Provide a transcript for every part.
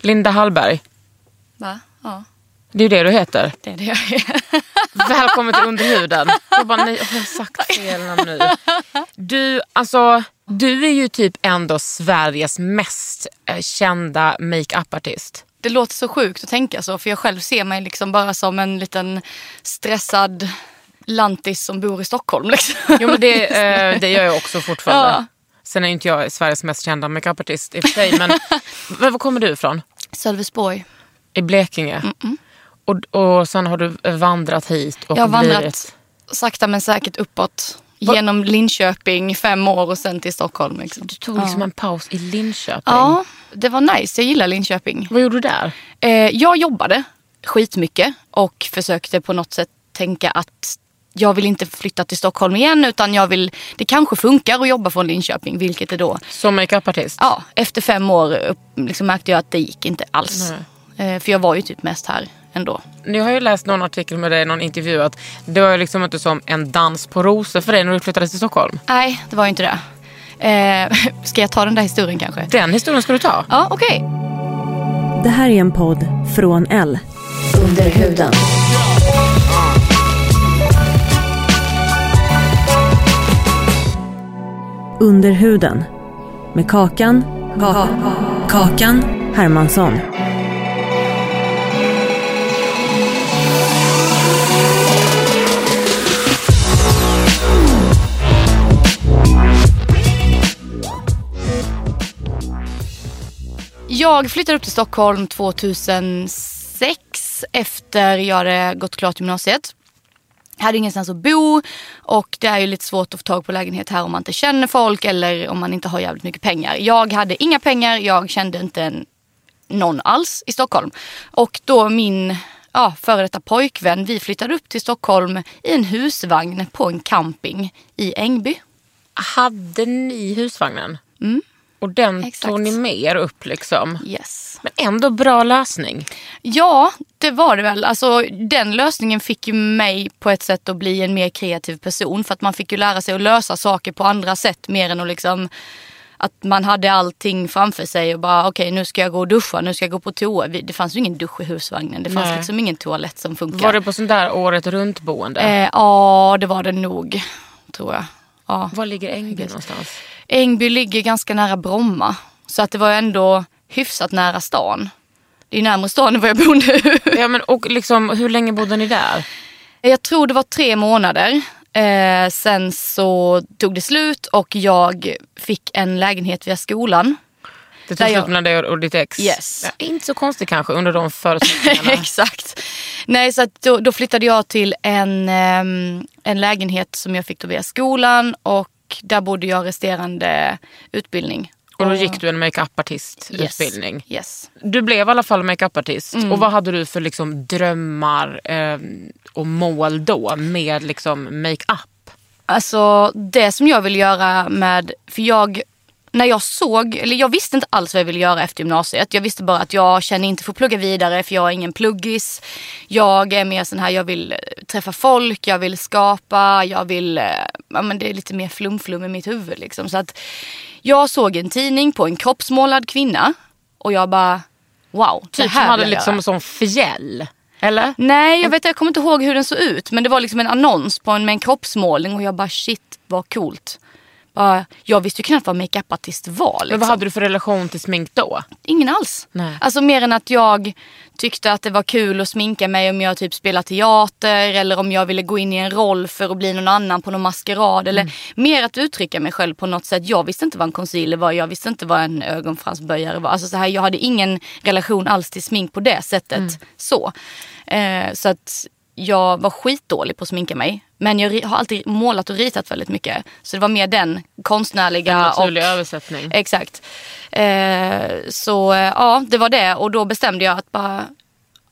Linda Hallberg, Va? Ja, det är ju det du heter. det är det jag är. Välkommen till Underhuden. Jag bara, nej, har jag sagt fel namn nu? Du, alltså, du är ju typ ändå Sveriges mest eh, kända makeup-artist. Det låter så sjukt att tänka så för jag själv ser mig liksom bara som en liten stressad lantis som bor i Stockholm. Liksom. Jo men det, eh, det gör jag också fortfarande. Ja. Sen är inte jag Sveriges mest kända makeupartist i och för sig. Men men var kommer du ifrån? Sölvesborg. I Blekinge? Och, och sen har du vandrat hit och Jag har vandrat blivit... sakta men säkert uppåt. Genom Linköping fem år och sen till Stockholm. Liksom. Du tog liksom en paus i Linköping. Ja, det var nice. Jag gillar Linköping. Vad gjorde du där? Eh, jag jobbade skitmycket och försökte på något sätt tänka att jag vill inte flytta till Stockholm igen utan jag vill, det kanske funkar att jobba från Linköping vilket det då, Som makeupartist? ja efter fem år liksom märkte jag att det gick inte alls. Eh, för jag var ju typ mest här ändå. Nu har jag läst någon artikel med dig, någon intervju att det var ju liksom inte som en dans på rosor för dig när du flyttade till Stockholm. Nej, det var ju inte det. Eh, ska jag ta den där historien kanske? Den historien ska du ta. Ja, okej. Det här är en podd från L. Under huden. Under huden. Med Kakan. Ka kakan Hermansson. Jag flyttade upp till Stockholm 2006 efter jag hade gått klart gymnasiet. Hade ingenstans att bo och det är ju lite svårt att få tag på lägenhet här om man inte känner folk eller om man inte har jävligt mycket pengar. Jag hade inga pengar, jag kände inte en, någon alls i Stockholm. Och då min ja, före detta pojkvän, vi flyttade upp till Stockholm i en husvagn på en camping i Ängby. Hade ni husvagnen? Och den Exakt. tog ni med er upp liksom? Yes. Men ändå bra lösning. Ja, det var det väl. Alltså, den lösningen fick ju mig på ett sätt att bli en mer kreativ person. För att man fick ju lära sig att lösa saker på andra sätt mer än att liksom att man hade allting framför sig och bara okej nu ska jag gå och duscha, nu ska jag gå på toa. Det fanns ju ingen dusch i husvagnen. Det fanns Nej. liksom ingen toalett som funkar. Var det på sånt där året runt boende? Eh, ja, det var det nog. Tror jag. Ja. Var ligger Ängby någonstans? Ängby ligger ganska nära Bromma. Så att det var ändå hyfsat nära stan. Det är närmare stan än vad jag bor nu. Ja, men, och liksom, hur länge bodde ni där? Jag tror det var tre månader. Eh, sen så tog det slut och jag fick en lägenhet via skolan. Det tog slut mellan dig och ditt ex? Yes. Ja, inte så konstigt kanske under de förutsättningarna. Exakt. Nej, så då, då flyttade jag till en, ehm, en lägenhet som jag fick då via skolan och där bodde jag resterande utbildning. Och då gick du en makeupartistutbildning. Yes. Du blev i alla fall makeupartist. Mm. Och vad hade du för liksom, drömmar eh, och mål då med liksom, makeup? Alltså det som jag vill göra med, för jag när jag såg, eller jag visste inte alls vad jag ville göra efter gymnasiet. Jag visste bara att jag känner inte för att plugga vidare för jag är ingen pluggis. Jag är mer sån här, jag vill eh, träffa folk, jag vill skapa, jag vill, eh, ja men det är lite mer flum-flum i mitt huvud liksom. Så att jag såg en tidning på en kroppsmålad kvinna och jag bara, wow, det Typ som hade liksom göra. som fjäll. Eller? Nej, jag vet jag kommer inte ihåg hur den såg ut. Men det var liksom en annons på en, med en kroppsmålning och jag bara shit vad coolt. Bara, jag visste ju knappt vad makeupartist var. Liksom. Men vad hade du för relation till smink då? Ingen alls. Nej. Alltså mer än att jag tyckte att det var kul att sminka mig om jag typ spelar teater eller om jag ville gå in i en roll för att bli någon annan på någon maskerad. Eller mer att uttrycka mig själv på något sätt. Jag visste inte vad en concealer var, jag visste inte vad en ögonfransböjare var. Alltså så här, jag hade ingen relation alls till smink på det sättet. Så. Eh, så att jag var skitdålig på att sminka mig. Men jag har alltid målat och ritat väldigt mycket. Så det var mer den konstnärliga En och naturlig översättning. Exakt. Eh, så eh, ja, det var det. Och då bestämde jag att bara,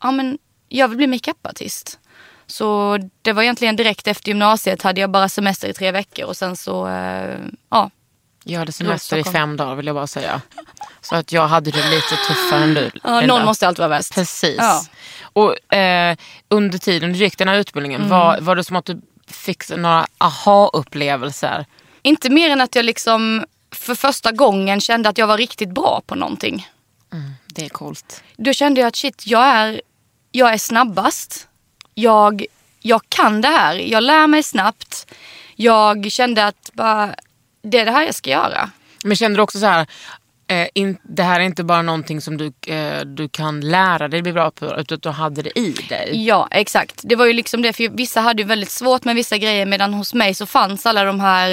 ja men jag vill bli makeupartist. Så det var egentligen direkt efter gymnasiet hade jag bara semester i tre veckor och sen så, eh, ja. Jag hade semester i fem dagar vill jag bara säga. Så att jag hade det lite tuffare än du. ja någon måste alltid vara värst. Precis. Ja. Och eh, under tiden du gick den här utbildningen, Mm. var, var det som att du fick några aha-upplevelser? Inte mer än att jag liksom för första gången kände att jag var riktigt bra på någonting. Det är coolt. Då kände jag att shit, jag är, jag är snabbast. Jag, jag kan det här. Jag lär mig snabbt. Jag kände att bara, det är det här jag ska göra. Men kände du också så här, eh, in, det här är inte bara någonting som du, eh, du kan lära dig bli bra på, utan du hade det i dig? Ja, exakt. Det var ju liksom det. För vissa hade ju väldigt svårt med vissa grejer medan hos mig så fanns alla de här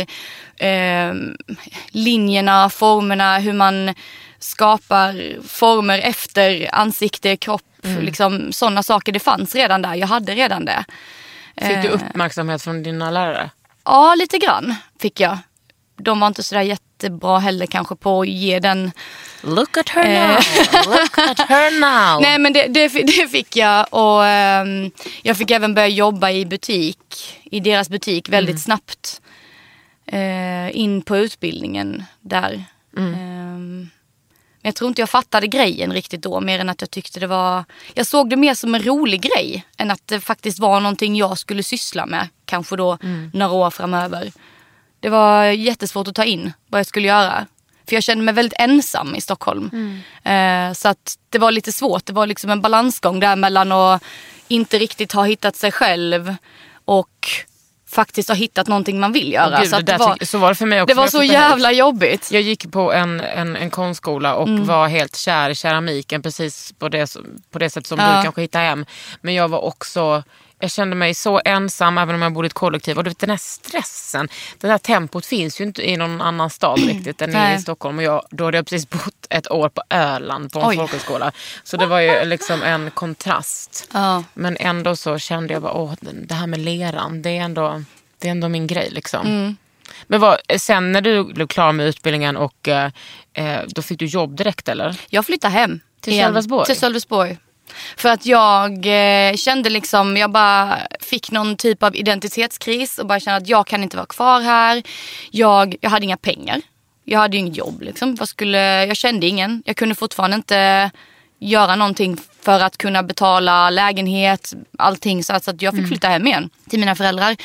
eh, linjerna, formerna, hur man skapar former efter ansikte, kropp. Liksom, sådana saker. Det fanns redan där. Jag hade redan det. Fick du Eh. uppmärksamhet från dina lärare? Ja, lite grann fick jag. De var inte sådär jättebra heller kanske på att ge den. Look at her Eh. now, look at her now. Nej men det, det, det fick jag och ehm, jag fick även börja jobba i butik, i deras butik väldigt snabbt. Eh, in på utbildningen där. Ehm, men jag tror inte jag fattade grejen riktigt då mer än att jag tyckte det var, jag såg det mer som en rolig grej än att det faktiskt var någonting jag skulle syssla med kanske då några år framöver. Det var jättesvårt att ta in vad jag skulle göra. För jag kände mig väldigt ensam i Stockholm. Eh, så att det var lite svårt. Det var liksom en balansgång där mellan att inte riktigt ha hittat sig själv och faktiskt ha hittat någonting man vill göra. Gud, så, det det, var, så var det för mig också. det var så jävla jobbigt. Jag gick på en, en, en konstskola och Mm. var helt kär i keramiken precis på det, på det sätt som Ja. du kanske hittar hem. Men jag var också, jag kände mig så ensam även om jag bodde i ett kollektiv. Och du vet, den här stressen, det här tempot finns ju inte i någon annan stad riktigt än Nej. i Stockholm. Och jag, då hade jag precis bott ett år på Öland på en Oj. folkhögskola. Så det var ju liksom en kontrast. Ja. Men ändå så kände jag bara, åh, det här med leran, det är ändå, det är ändå min grej. Liksom. Mm. Men vad, sen när du blev klar med utbildningen och eh, eh, då fick du jobb direkt eller? Jag flyttade hem. Till. Sölvesborg? Till Sölvesborg. För att jag eh, kände liksom, jag bara fick någon typ av identitetskris och bara kände att jag kan inte vara kvar här. Jag, jag hade inga pengar. Jag hade ju inget jobb liksom. Vad skulle, jag kände ingen. Jag kunde fortfarande inte göra någonting för att kunna betala lägenhet, allting. Så att, så att jag fick flytta hem igen till mina föräldrar.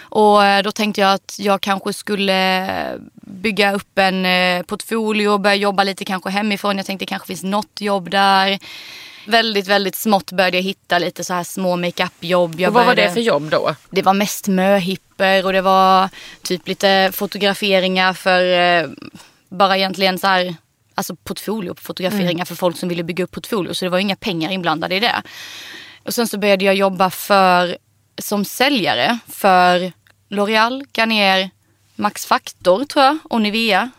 Och eh, då tänkte jag att jag kanske skulle bygga upp en eh, portfolio och börja jobba lite kanske hemifrån. Jag tänkte det kanske finns något jobb där. Väldigt, väldigt smått började jag hitta lite så här små makeupjobb. Vad var det började- för jobb då? det var mest möhipper och det var typ lite fotograferingar för eh, bara egentligen så här, alltså portfolio fotograferingar för folk som ville bygga upp portfolio. Så det var inga pengar inblandade i det. Och sen så började jag jobba för, som säljare för L'Oreal, Garnier, Max Factor tror jag och Nivea.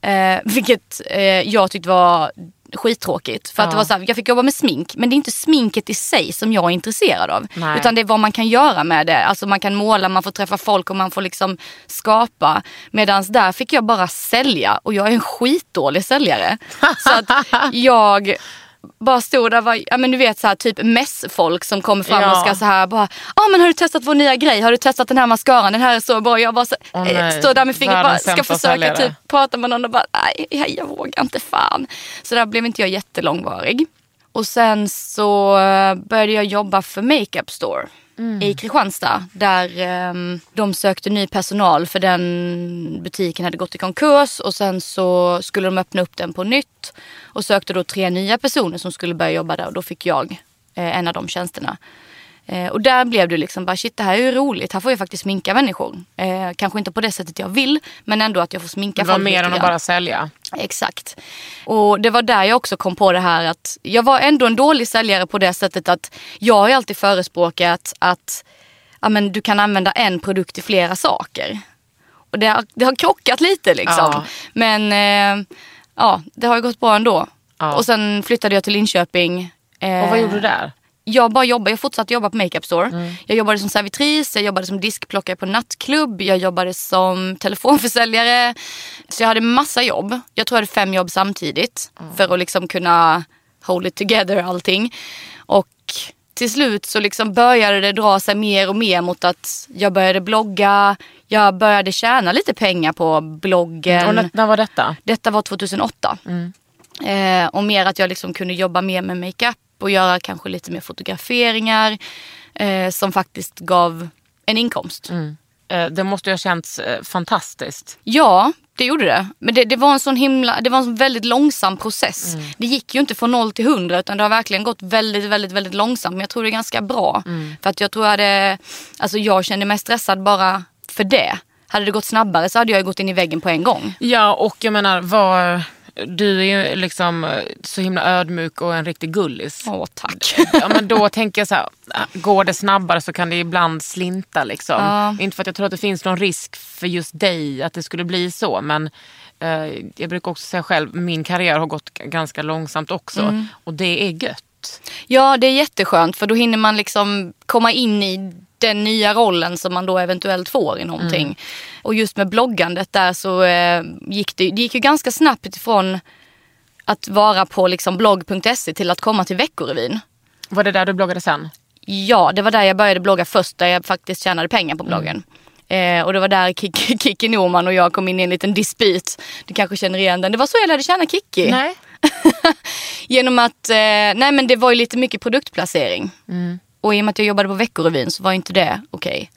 Eh, vilket eh, jag tyckte var skittråkigt. För att det var så här, jag fick jobba med smink men det är inte sminket i sig som jag är intresserad av. Nej. Utan det är vad man kan göra med det. Alltså man kan måla, man får träffa folk och man får liksom skapa. Medan där fick jag bara sälja och jag är en skitdålig säljare. så att jag bara stod där, var, ja men du vet så här, typ mässfolk som kommer fram Ja. och ska så här bara, ja ah, men har du testat vår nya grej? Har du testat den här mascaran? Den här är så bra. Jag bara så, nej. står där med fingret bara, Världens ska försöka typ prata med någon och bara, nej jag, jag vågar inte fan. Så där blev inte jag jättelångvarig. Och sen så eh, började jag jobba för Makeup Store i Kristianstad. Där ehm, de sökte ny personal för den butiken hade gått i konkurs. Och sen så skulle de öppna upp den på nytt. Och sökte då tre nya personer som skulle börja jobba där. Och då fick jag eh, en av de tjänsterna. Eh, och där blev det liksom bara shit det här är ju roligt. Här får jag faktiskt sminka människor. Eh, kanske inte på det sättet jag vill men ändå att jag får sminka Det var folk mer än att bara sälja. Exakt. Och det var där jag också kom på det här att jag var ändå en dålig säljare på det sättet att jag har ju alltid förespråkat att ja, men du kan använda en produkt till flera saker. Och det har, det har krockat lite liksom. Ja. Men eh, ja, det har ju gått bra ändå. Ja. Och sen flyttade jag till Linköping. Eh, Och vad gjorde du där? Jag bara jobbade, jag fortsatte jobba på Makeup Store. Mm. Jag jobbade som servitris, jag jobbade som diskplockare på nattklubb, jag jobbade som telefonförsäljare. Så jag hade massa jobb. Jag tror jag hade fem jobb samtidigt för att liksom kunna hold it together allting. Och till slut så liksom började det dra sig mer och mer mot att jag började blogga, jag började tjäna lite pengar på bloggen. Och när, var detta? Detta var 2008. Eh, och mer att jag liksom kunde jobba mer med makeup och göra kanske lite mer fotograferingar eh, som faktiskt gav en inkomst. Eh, Det måste ju ha känts eh, fantastiskt. Ja, det gjorde det. Men det, det var en sån himla, det var en väldigt långsam process. Det gick ju inte från noll till hundra utan det har verkligen gått väldigt, väldigt, väldigt långsamt. Men jag tror det är ganska bra. För att jag tror jag hade, alltså jag kände mig stressad bara för det. Hade det gått snabbare så hade jag gått in i väggen på en gång. Ja, och jag menar, vad, du är ju liksom eh, så himla ödmjuk och en riktig gullis. Åh tack. Ja, men då tänker jag så här, äh, går det snabbare så kan det ibland slinta. Liksom. Ja. Inte för att jag tror att det finns någon risk för just dig att det skulle bli så. Men eh, jag brukar också säga själv, min karriär har gått ganska långsamt också. Mm. Och det är gött. Ja, det är jätteskönt för då hinner man liksom komma in i den nya rollen som man då eventuellt får i någonting. Mm. Och just med bloggandet där så eh, gick det, det gick ju ganska snabbt ifrån att vara på liksom blogg.se till att komma till Veckorevyn. Var det där du bloggade sen? Ja, det var där jag började blogga först, där jag faktiskt tjänade pengar på bloggen. Eh, och det var där Kiki, Kiki Norman och jag kom in i en liten dispyt. Du kanske känner igen den. Det var så jag lärde känna Kiki. Nej. Genom att, eh, nej men det var ju lite mycket produktplacering. Och i och med att jag jobbade på Veckorevyn så var inte det okej.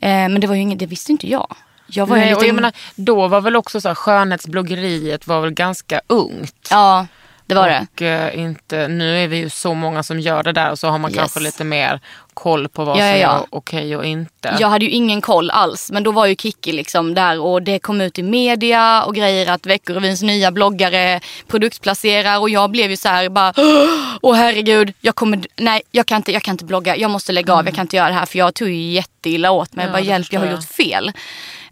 Eh, men det var ju inget, det visste inte jag. Jag var Nej, en och liten, jag menar, då var väl också så här, skönhetsbloggeriet var väl ganska ungt. Ja, det var det. Och eh, inte, nu är vi ju så många som gör det där och så har man Yes. kanske lite mer koll på vad Ja, som ja, ja. är okej och inte. Jag hade ju ingen koll alls. Men då var ju Kiki liksom där och det kom ut i media och grejer att Veckorevyns nya bloggare produktplacerar och jag blev ju så här bara Åh herregud, jag kommer, nej jag kan inte, jag kan inte blogga, jag måste lägga av, jag kan inte göra det här för jag tog ju jätteilla åt mig. Ja, bara det hjälp, jag har gjort fel.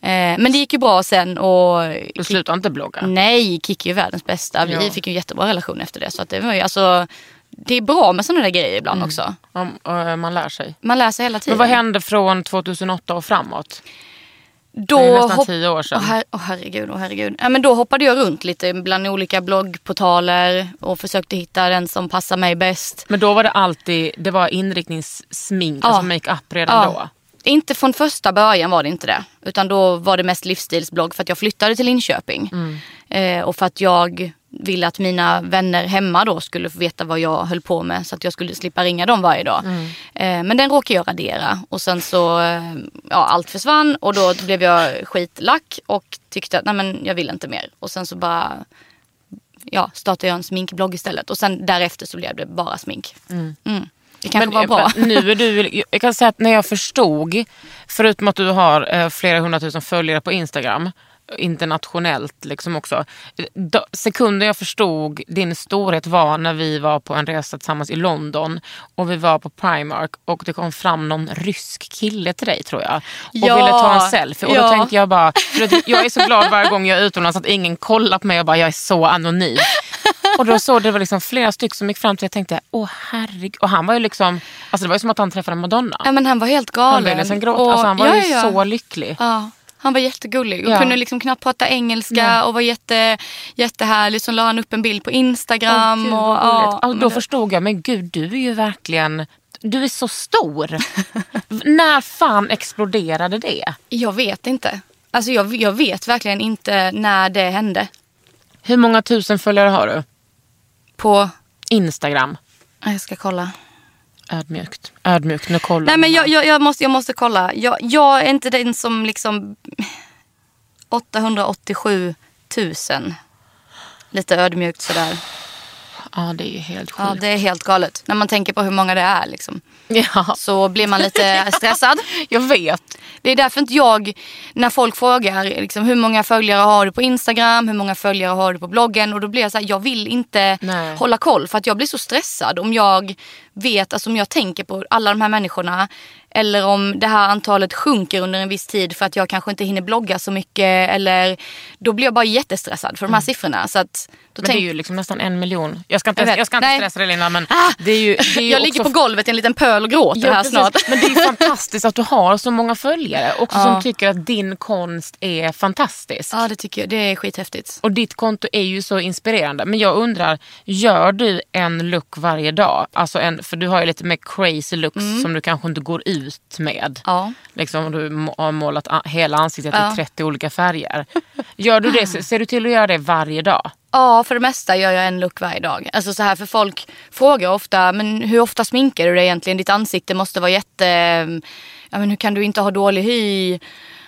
Eh, men det gick ju bra sen och Du slutar inte blogga. Nej, Kiki är världens bästa. Vi Ja. fick ju en jättebra relation efter det. Så att det var ju alltså, det är bra med sådana där grejer ibland också. Om, eh, man lär sig. Man lär sig hela tiden. Men vad hände från 2008 och framåt? Då Det är nästan tio år sedan. Åh her- åh, herregud, åh herregud. Ja, men då hoppade jag runt lite bland olika bloggportaler och försökte hitta den som passar mig bäst. Men då var det alltid det var inriktningssmink, Ja. alltså makeup redan då? Inte från första början var det inte det. Utan då var det mest livsstilsblogg för att jag flyttade till Linköping. Mm. Eh, och för att jag ville att mina vänner hemma då skulle få veta vad jag höll på med. Så att jag skulle slippa ringa dem varje dag. Mm. Eh, men den råkade jag radera. Och sen så, eh, ja allt försvann och då blev jag skitlack och tyckte att nej men jag vill inte mer. Och sen så bara ja, startade jag en sminkblogg istället. Och sen därefter så blev det bara smink. Mm. Det kanske var bra. men nu är du, jag kan säga att när jag förstod, förutom att du har eh, flera hundratusen följare på Instagram, internationellt liksom också. Då, sekunden jag förstod din storhet var när vi var på en resa tillsammans i London och vi var på Primark och det kom fram någon rysk kille till dig tror jag och Ja, ville ta en selfie. Och då ja. tänkte jag bara, jag är så glad varje gång jag är utomlands att ingen kollar på mig och bara jag är så anonym. Och då såg det var liksom flera stycken som gick fram till jag tänkte, åh herregud. Och han var ju liksom, alltså det var ju som att han träffade Madonna. Ja men han var helt Han galen. ville nästan gråta, Och- alltså han var ja, ju så lycklig. Ja, han var jättegullig och Ja. kunde liksom knappt prata engelska Nej. och var jätte, jättehärlig. Så la han upp en bild på Instagram. Gud, och, ja. Alltså, då förstod jag, men gud du är ju verkligen, du är så stor. När fan exploderade det? Jag vet inte. Alltså jag, jag vet verkligen inte när det hände. Hur många tusen följare har du? På, Instagram. jag ska kolla. Ödmjukt. Ödmjukt, nu kollar Nej men jag, jag, jag, måste, jag måste kolla. Jag, jag är inte den som liksom 887 000. Lite ödmjukt sådär. Ja, det är ju helt sjukt. Ja, det är helt galet. När man tänker på hur många det är liksom. Ja, Så blir man lite stressad. jag vet. Det är därför inte jag, när folk frågar liksom, hur många följare har du på Instagram, hur många följare har du på bloggen? Och då blir jag så här, jag vill inte Nej. hålla koll för att jag blir så stressad om jag vet, alltså om jag tänker på alla de här människorna eller om det här antalet sjunker under en viss tid för att jag kanske inte hinner blogga så mycket eller då blir jag bara jättestressad för de här siffrorna. Så att, då Mm. Men det är tänk, ju liksom nästan en miljon. Jag ska inte, Jag jag ska inte Nej. stressa dig Linda men det är ju, det är ju jag också ligger på golvet i en liten pöl och gråter Ja, här precis. snart. Men det är ju fantastiskt att du har så många följare också Ja. som tycker att din konst är fantastisk. Ja det tycker jag, det är skithäftigt. Och ditt konto är ju så inspirerande. Men jag undrar, gör du en look varje dag? Alltså en, för du har ju lite mer crazy looks som du kanske inte går ut med. Mm. Ja. Liksom, du har målat hela ansiktet Ja. i 30 olika färger. Gör du det? Ser du till att göra det varje dag? Ja, för det mesta gör jag en look varje dag. Alltså så här, för folk frågar ofta, men hur ofta sminkar du dig egentligen? Ditt ansikte måste vara jätte... Ja, men hur kan du inte ha dålig hy?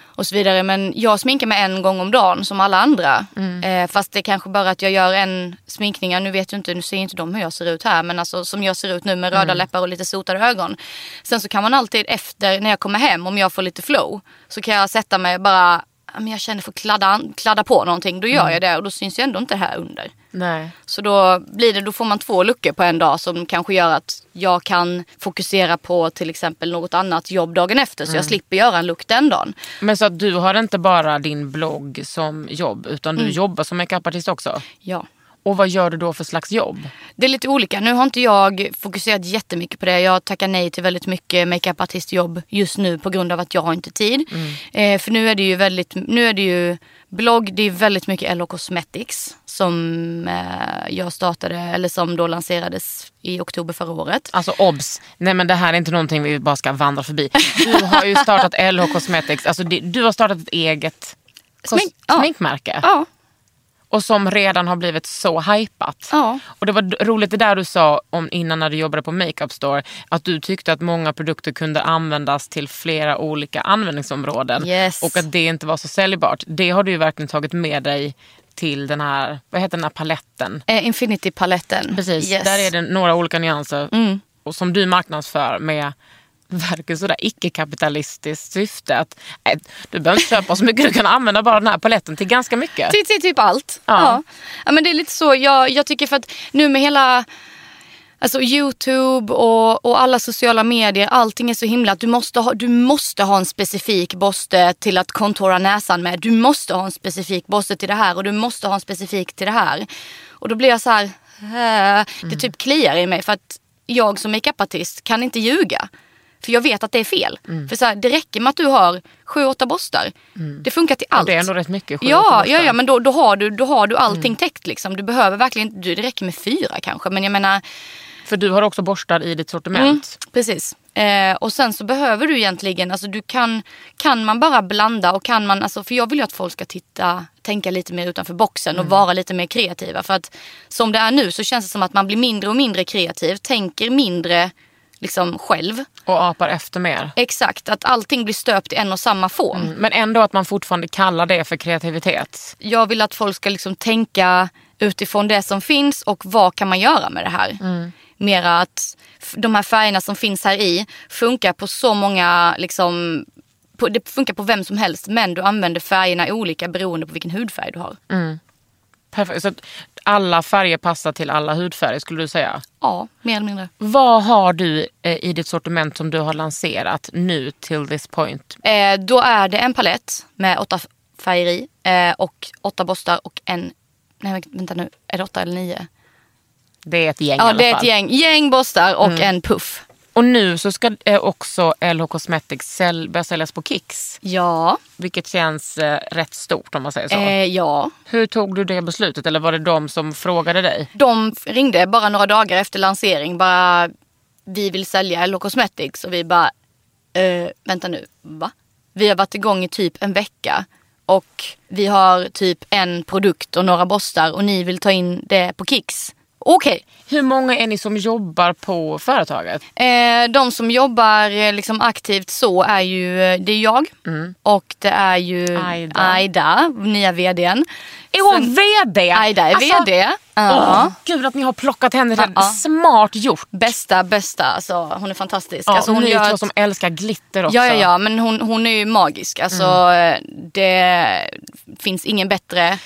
Och så vidare. Men jag sminkar mig en gång om dagen som alla andra. Eh, fast det är kanske bara att jag gör en sminkning. Nu vet ju inte, nu ser inte de hur jag ser ut här. Men alltså som jag ser ut nu med röda läppar och lite sotade ögon. Sen så kan man alltid efter, när jag kommer hem, om jag får lite flow. Så kan jag sätta mig bara, ja, men jag känner för att kladda, kladda på någonting. Då gör jag det och då syns ju ändå inte det här under. Nej. Så då, blir det, då får man två luckor på en dag som kanske gör att jag kan fokusera på till exempel något annat jobb dagen efter. Så jag slipper göra en look den dagen. Men så att du har inte bara din blogg som jobb utan du Mm. jobbar som makeupartist också? Ja. Och vad gör du då för slags jobb? Det är lite olika. Nu har inte jag fokuserat jättemycket på det. Jag tackar nej till väldigt mycket makeupartistjobb just nu på grund av att jag har inte tid. Eh, för nu är det ju väldigt, nu är det ju blogg, det är väldigt mycket LH Cosmetics som eh, jag startade, eller som då lanserades i oktober förra året. Alltså obs, nej men det här är inte någonting vi bara ska vandra förbi. Du har ju startat LH Cosmetics, alltså det, du har startat ett eget Smink- sminkmärke. Ja, Och som redan har blivit så hypat. Ja. Och det var roligt det där du sa om innan när du jobbade på Makeup Store. Att du tyckte att många produkter kunde användas till flera olika användningsområden. Yes. Och att det inte var så säljbart. Det har du ju verkligen tagit med dig till den här, vad heter den här paletten? eh, Infinity-paletten. Precis, Yes. där är det några olika nyanser. Och som du marknadsför med verkligen sådär icke-kapitalistiskt syfte. Att, nej, du behöver inte köpa så mycket, du kan använda bara den här paletten till ganska mycket. Till, till typ allt. Ja. Ja. ja. men det är lite så. Jag, jag tycker för att nu med hela Alltså Youtube och, och alla sociala medier, allting är så himla att du måste, ha, du måste ha en specifik borste till att kontora näsan med. Du måste ha en specifik borste till det här och du måste ha en specifik till det här. Och då blir jag så här, äh, det typ kliar i mig för att jag som makeupartist kan inte ljuga. För jag vet att det är fel. För så här, det räcker med att du har sju, åtta borstar. Det funkar till allt. det är ändå rätt mycket. sju, Ja, ja, ja, men då, då, har du, då har du allting täckt. Liksom. Du behöver verkligen du- det räcker med fyra kanske. Men jag menar, För du har också borstar i ditt sortiment. precis. Eh, och sen så behöver du egentligen, alltså du kan, kan man bara blanda och kan man, alltså, för jag vill ju att folk ska titta, tänka lite mer utanför boxen och vara lite mer kreativa. För att som det är nu så känns det som att man blir mindre och mindre kreativ, tänker mindre liksom själv. Och apar efter mer. Exakt, att allting blir stöpt i en och samma form. Men ändå att man fortfarande kallar det för kreativitet. jag vill att folk ska liksom tänka utifrån det som finns och vad kan man göra med det här. Mera att de här färgerna som finns här i funkar på så många, liksom, på, det funkar på vem som helst men du använder färgerna olika beroende på vilken hudfärg du har. Perfekt. Så alla färger passar till alla hudfärger skulle du säga. Ja, mer eller mindre. Vad har du eh, i ditt sortiment som du har lanserat nu till this point? Eh, då är det en palett med åtta färger i eh, och åtta borstar och en, nej vänta nu, är det åtta eller nio? Det är ett gäng i Ja alla det är fall. ett gäng, gäng borstar och en puff. Och nu så ska eh, också LH Cosmetics säl- börja säljas på Kicks. Ja, Vilket känns eh, rätt stort om man säger så. eh, ja. Hur tog du det beslutet? Eller var det de som frågade dig? De ringde bara några dagar efter lansering. Bara, vi vill sälja LH Cosmetics. Och vi bara, eh, vänta nu, va? Vi har varit igång i typ en vecka. Och vi har typ en produkt och några borstar. Och ni vill ta in det på Kicks. Okej. Hur många är ni som jobbar på företaget? Eh, de som jobbar eh, liksom aktivt så är ju, eh, det är jag och det är ju Aida. Aida, nya vdn. Är hon VD? Aida är Alltså, vd. Ja. Åh, gud att ni har plockat henne. Det Ja. Smart gjort. Bästa, bästa. Alltså, hon är fantastisk. Ja, alltså, hon hon gör två ett- som älskar glitter också. Ja, ja, ja, men hon, hon är ju magisk. Alltså, Mm. Det finns ingen bättre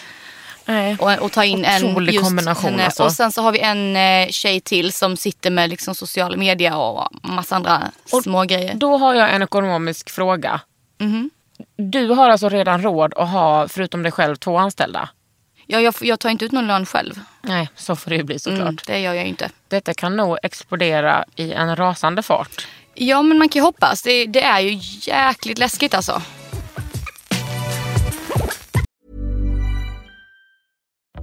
Att, att ta in Otrolig just kombination, henne. alltså. Och sen så har vi en eh, tjej till som sitter med liksom sociala medier och massa andra små grejer. Då har jag en ekonomisk fråga. Mhm. Du har alltså redan råd att ha, förutom dig själv, två anställda? Ja, jag, jag tar inte ut någon lön själv. Nej, så får det ju bli såklart. Mm, det gör jag inte. Detta kan nog explodera i en rasande fart. Ja, men man kan ju hoppas. Det, det är ju jäkligt läskigt alltså.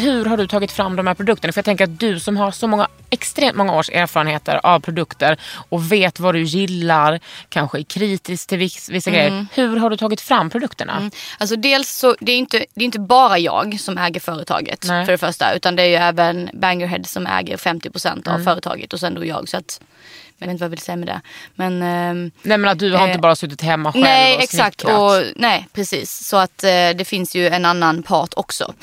Hur har du tagit fram de här produkterna? För jag tänker att du som har så många, extremt många års erfarenheter av produkter och vet vad du gillar, kanske är kritisk till viss- vissa grejer. Hur har du tagit fram produkterna? Alltså dels så, det är inte, det är inte bara jag som äger företaget Nej. för det första. Utan det är ju även Bangerhead som äger 50% av företaget och sen då jag. Så att, jag vet inte vad jag vill säga med det. Men, ehm, Nej men att du har Eh, inte bara suttit hemma själv nej och exakt. snickrat. Och, nej precis. Så att eh, det finns ju en annan part också.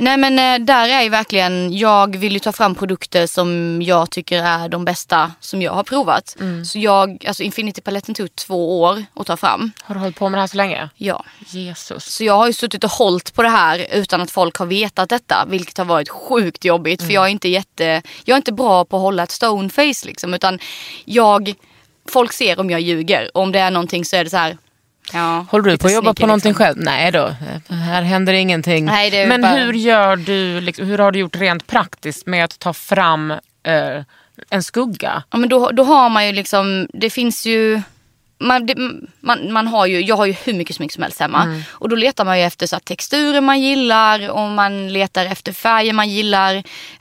Nej men eh, där är ju verkligen, jag vill ju ta fram produkter som jag tycker är de bästa som jag har provat. Mm. Så jag, alltså Infinity-paletten tog två år att ta fram. Har du hållit på med det här så länge? Ja. Jesus. Så jag har ju suttit och hållit på det här utan att folk har vetat detta. Vilket har varit sjukt jobbigt. Mm. För jag är inte jätte, jag är inte bra på att hålla ett stoneface liksom. Utan jag, folk ser om jag ljuger. Och om det är någonting så är det så här. Ja, Håller du på att jobba på någonting liksom. själv? Nej då, här händer ingenting. Nej, Men bara- hur gör du, liksom, hur har du gjort rent praktiskt med att ta fram eh, en skugga? Ja men då, då har man ju liksom, det finns ju man, det, man, man har ju, jag har ju hur mycket smink som helst hemma. Mm. Och då letar man ju efter så texturer man gillar och man letar efter färger man gillar.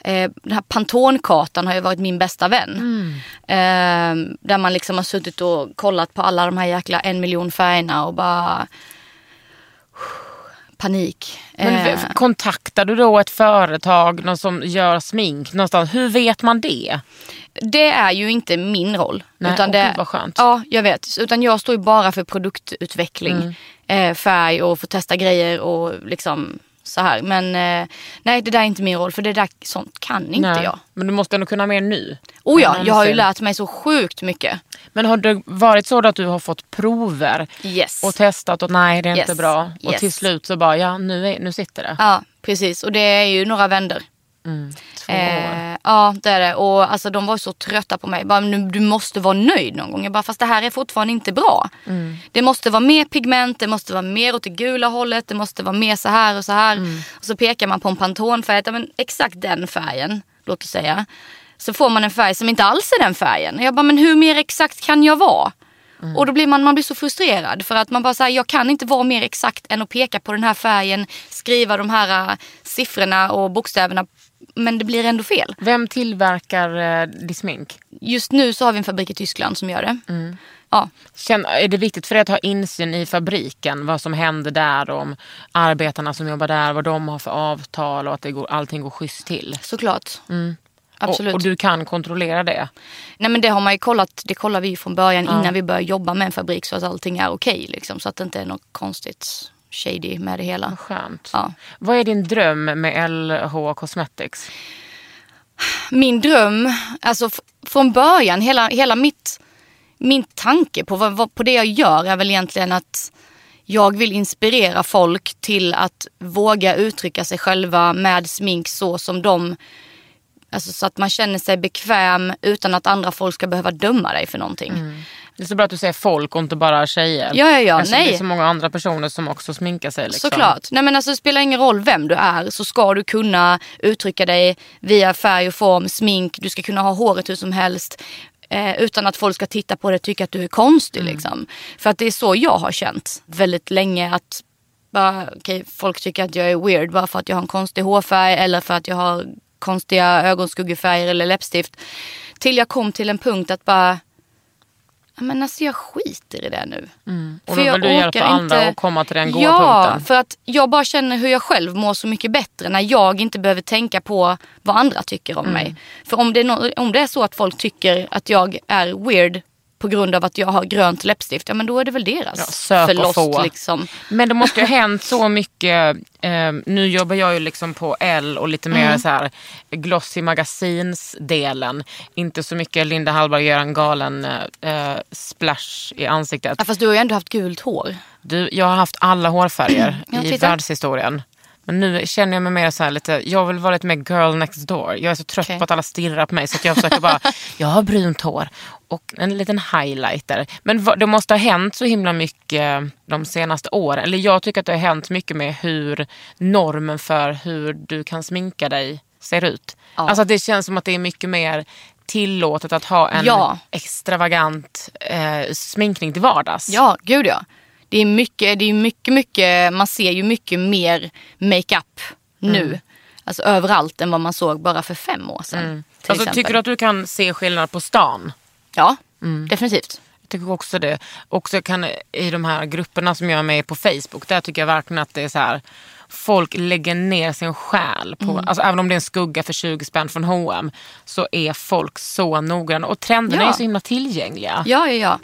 Eh, den här Pantone-kartan har ju varit min bästa vän. Mm. Eh, där man liksom har suttit och kollat på alla de här jäkla en miljon färgerna och bara panik. Men Eh, kontaktar du då ett företag, någon som gör smink någonstans? Hur vet man det? Det är ju inte min roll. Nej, utan det, vad skönt. Ja, jag vet. Utan jag står ju bara för produktutveckling, Mm. eh, färg och få testa grejer och liksom så här. Men eh, nej, det där är inte min roll för det där, sånt kan inte Nej, jag. Men du måste ändå kunna mer nu. Oh ja, jag har ju lärt mig så sjukt mycket. Men har det varit så att du har fått prover Yes. och testat och nej det är inte Yes. bra. Och Yes. till slut så bara, ja nu, är, nu sitter det. Ja, precis. Och det är ju några vänder. Två år. Eh, ja, det är det. Och alltså, de var så trötta på mig. Bara, "Nu, du måste vara nöjd någon gång. Jag bara, fast det här är fortfarande inte bra. Det måste vara mer pigment, det måste vara mer åt det gula hållet, det måste vara mer så här och så här. Och så pekar man på en Pantone-färg, ja, men exakt den färgen, låt oss säga. Så får man en färg som inte alls är den färgen. Jag bara, men hur mer exakt kan jag vara? Och då blir man, man blir så frustrerad för att man bara säger jag kan inte vara mer exakt än att peka på den här färgen, skriva de här äh, siffrorna och bokstäverna. Men det blir ändå fel. Vem tillverkar eh, ditt smink? Just nu så har vi en fabrik i Tyskland som gör det. Ja, Känn, är det viktigt för dig att ha insyn i fabriken? Vad som händer där, om arbetarna som jobbar där, vad de har för avtal och att det går, allting går schysst till? såklart. Absolut. Och, och du kan kontrollera det? Nej men det har man ju kollat, det kollar vi ju från början innan vi börjar jobba med en fabrik så att allting är okej. liksom, så att det inte är något konstigt shady med det hela. Skönt. Ja. Vad är din dröm med LH Cosmetics? Min dröm, alltså från början, hela, hela mitt min tanke på, vad, vad, på det jag gör är väl egentligen att jag vill inspirera folk till att våga uttrycka sig själva med smink så som de Alltså så att man känner sig bekväm utan att andra folk ska behöva döma dig för någonting. Det är så bra att du säger folk och inte bara tjejer. Ja, ja, ja, Eftersom nej. Det är så många andra personer som också sminkar sig. Liksom. Såklart. Nej, men alltså, det spelar ingen roll vem du är så ska du kunna uttrycka dig via färg och form, smink. Du ska kunna ha håret hur som helst. Eh, utan att folk ska titta på det och tycka att du är konstig. Liksom. För att det är så jag har känt väldigt länge. att bara, okay, Folk tycker att jag är weird bara för att jag har en konstig hårfärg eller för att jag har konstiga ögonskuggefärger eller läppstift. Till jag kom till en punkt att bara Ja, Men alltså jag skiter i det nu. Och då vill du hjälpa andra att komma till den goda Ja, punkten. för att jag bara känner hur jag själv mår så mycket bättre när jag inte behöver tänka på vad andra tycker om Mm. mig. För om det, är no- om det är så att folk tycker att jag är weird på grund av att jag har grönt läppstift, ja men då är det väl deras Ja, och förlust. få. Liksom. Men det måste ju ha hänt så mycket. Eh, nu jobbar jag ju liksom på L och lite mer Mm. så här glossy magasinsdelen. Inte så mycket Linda Hallberg gör en galen eh, splash i ansiktet. Ja, fast du har ju ändå haft gult hår. Du, jag har haft alla hårfärger i världshistorien. Men nu känner jag mig mer så här lite, jag vill vara lite mer girl next door. Jag är så trött Okej. på att alla stirrar på mig så att jag försöker bara, jag har brunt hår och en liten highlighter. Men det måste ha hänt så himla mycket de senaste åren. Eller jag tycker att det har hänt mycket med hur normen för hur du kan sminka dig ser ut. Ja. Alltså det känns som att det är mycket mer tillåtet att ha en Ja. extravagant eh, sminkning till vardags. Ja, gud ja. Det är mycket, det är mycket, mycket, man ser ju mycket mer makeup nu. Mm. Alltså överallt än vad man såg bara för fem år sedan. till Alltså, exempel. tycker du att du kan se skillnad på stan? Ja, Mm. definitivt. Jag tycker också det. Också kan, I de här grupperna som jag är med i på Facebook, där tycker jag verkligen att det är så här. Folk lägger ner sin själ på, Mm. alltså även om det är en skugga för 20 spänn från H&M så är folk så noggranna. Och trenderna Ja. är så himla tillgängliga. Ja, ja, ja.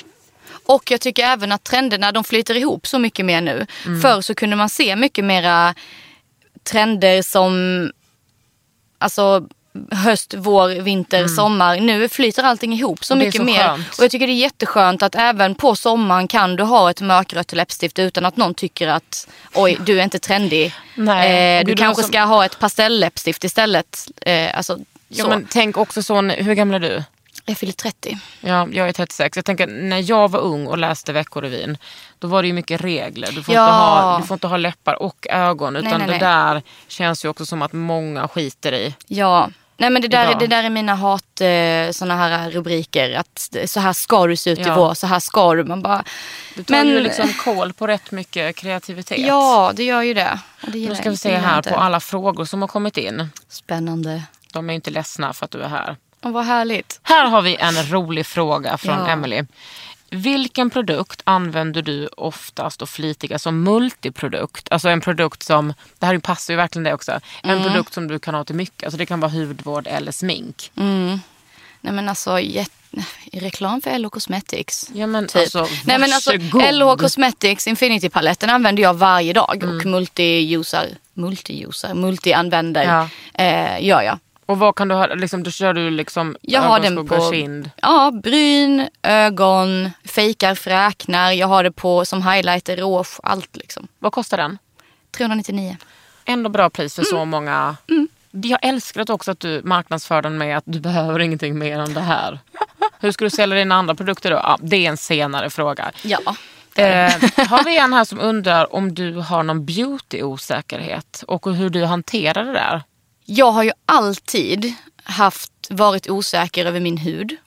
Och jag tycker även att trenderna de flyter ihop så mycket mer nu. Mm. Förr så kunde man se mycket mera trender som alltså höst, vår, vinter, sommar. Nu flyter allting ihop så Mm. Mycket så mer. skönt. Och jag tycker det är jätteskönt att även på sommaren kan du ha ett mörkrött läppstift utan att någon tycker att oj, du är inte trendig. Nej, eh, du kanske som- ska ha ett pastellläppstift istället. Eh, alltså, Ja, så. men tänk också så, hur gammal är du? Jag fyller 30. Ja, jag är 36. Jag tänker när jag var ung och läste Veckorevyn. Då var det ju mycket regler. Du får, Ja. inte, ha, du får inte ha läppar och ögon. Utan nej, det nej. där känns ju också som att många skiter i. Ja. Nej men det där, Idag. det där är mina hat, eh, såna här rubriker. Att det- så här ska du se ut i Ja. vår, så här ska du. Man bara, Du tar Men- ju liksom koll på rätt mycket kreativitet. ja det gör ju det. Och det Nu ska vi se det här på alla frågor som har kommit in. Spännande. De är inte ledsna för att du är här. Och vad härligt. Här har vi en rolig fråga från Ja. Emily. Vilken produkt använder du oftast och flitigast som multiprodukt? Alltså en produkt som, det här passar ju verkligen det också, en Mm. produkt som du kan ha till mycket. Alltså det kan vara hudvård eller smink. Mm. Nej men alltså jätte, reklam för LH Cosmetics. Ja men Typ. alltså, Nej men alltså. LH Cosmetics Infinity-paletten använder jag varje dag Mm. och multi-usar, multi-usar, multi-använder Ja. eh, gör jag. Och vad kan du ha, liksom, då kör du liksom Jag har den på kind. ja, bryn, ögon, fejkar fräknar. Jag har det på som highlighter, rouge, allt liksom. Vad kostar den? 399. Ändå bra pris för Mm. så många. Jag älskar också att du marknadsför den med att du behöver ingenting mer än det här. Hur ska du sälja dina andra produkter då? Ja, det är en senare fråga. Ja. Eh, har vi en här som undrar om du har någon beauty-osäkerhet och hur du hanterar det där? Jag har ju alltid haft, varit osäker över min hud.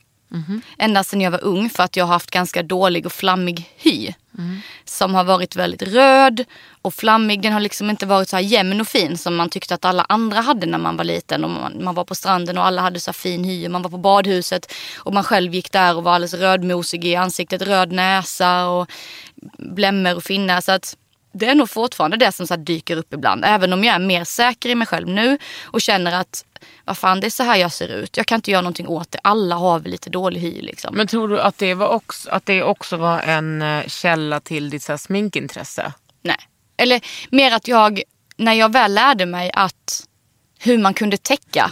Ända sedan jag var ung för att jag har haft ganska dålig och flammig hy. Som har varit väldigt röd och flammig. Den har liksom inte varit så här jämn och fin som man tyckte att alla andra hade när man var liten. Och man, man var på stranden och alla hade så fin hy. Och man var på badhuset och man själv gick där och var alldeles rödmosig i ansiktet. Röd näsa och blämmor och finnar. Så att det är nog fortfarande det som så dyker upp ibland. Även om jag är mer säker i mig själv nu och känner att vad fan det är så här jag ser ut. Jag kan inte göra någonting åt det. Alla har väl lite dålig hy liksom. Men tror du att det, var också, att det också var en eh, källa till ditt så sminkintresse? Nej. Eller mer att jag, när jag väl lärde mig att hur man kunde täcka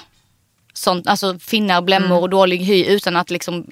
sånt, alltså finnar, blämmor och dålig hy utan att liksom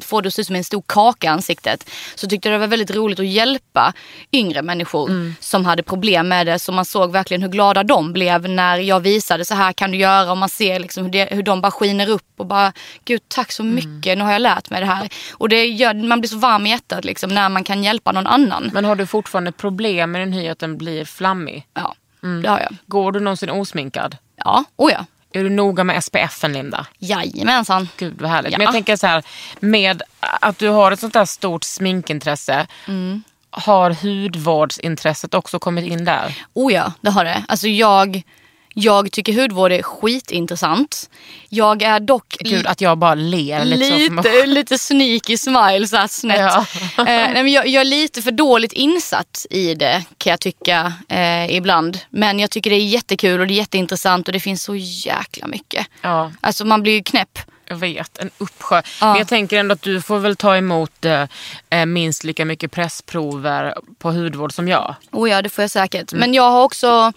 få det att se ut som en stor kaka i ansiktet. Så tyckte jag det var väldigt roligt att hjälpa yngre människor Mm. som hade problem med det. Så man såg verkligen hur glada de blev när jag visade så här kan du göra. Och man ser liksom hur, det, hur de bara skiner upp och bara gud tack så Mm. mycket, nu har jag lärt mig det här. Och det gör, man blir så varm i hjärtat liksom, när man kan hjälpa någon annan. Men har du fortfarande problem med din hy att den blir flammig? Ja, Mm. det har jag. Går du någonsin osminkad? Ja, oh ja. Är du noga med SPFen Linda? Jajamensan. Gud vad härligt. Ja. Men jag tänker så här, med att du har ett sånt där stort sminkintresse. Mm. Har hudvårdsintresset också kommit in där? Oh ja, det har det. Alltså jag, jag tycker hudvård är skitintressant. Jag är dock Gud att jag bara ler lite, så för mig lite, lite sneaky smile så här snett. Ja. eh, nej, men jag, jag är lite för dåligt insatt i det kan jag tycka eh, ibland. Men jag tycker det är jättekul och det är jätteintressant och det finns så jäkla mycket. Ja. Alltså man blir ju knäpp. Jag vet, en uppsjö. Ja. Men jag tänker ändå att du får väl ta emot eh, eh, minst lika mycket pressprover på hudvård som jag. Oh ja, det får jag säkert. Mm. Men jag har också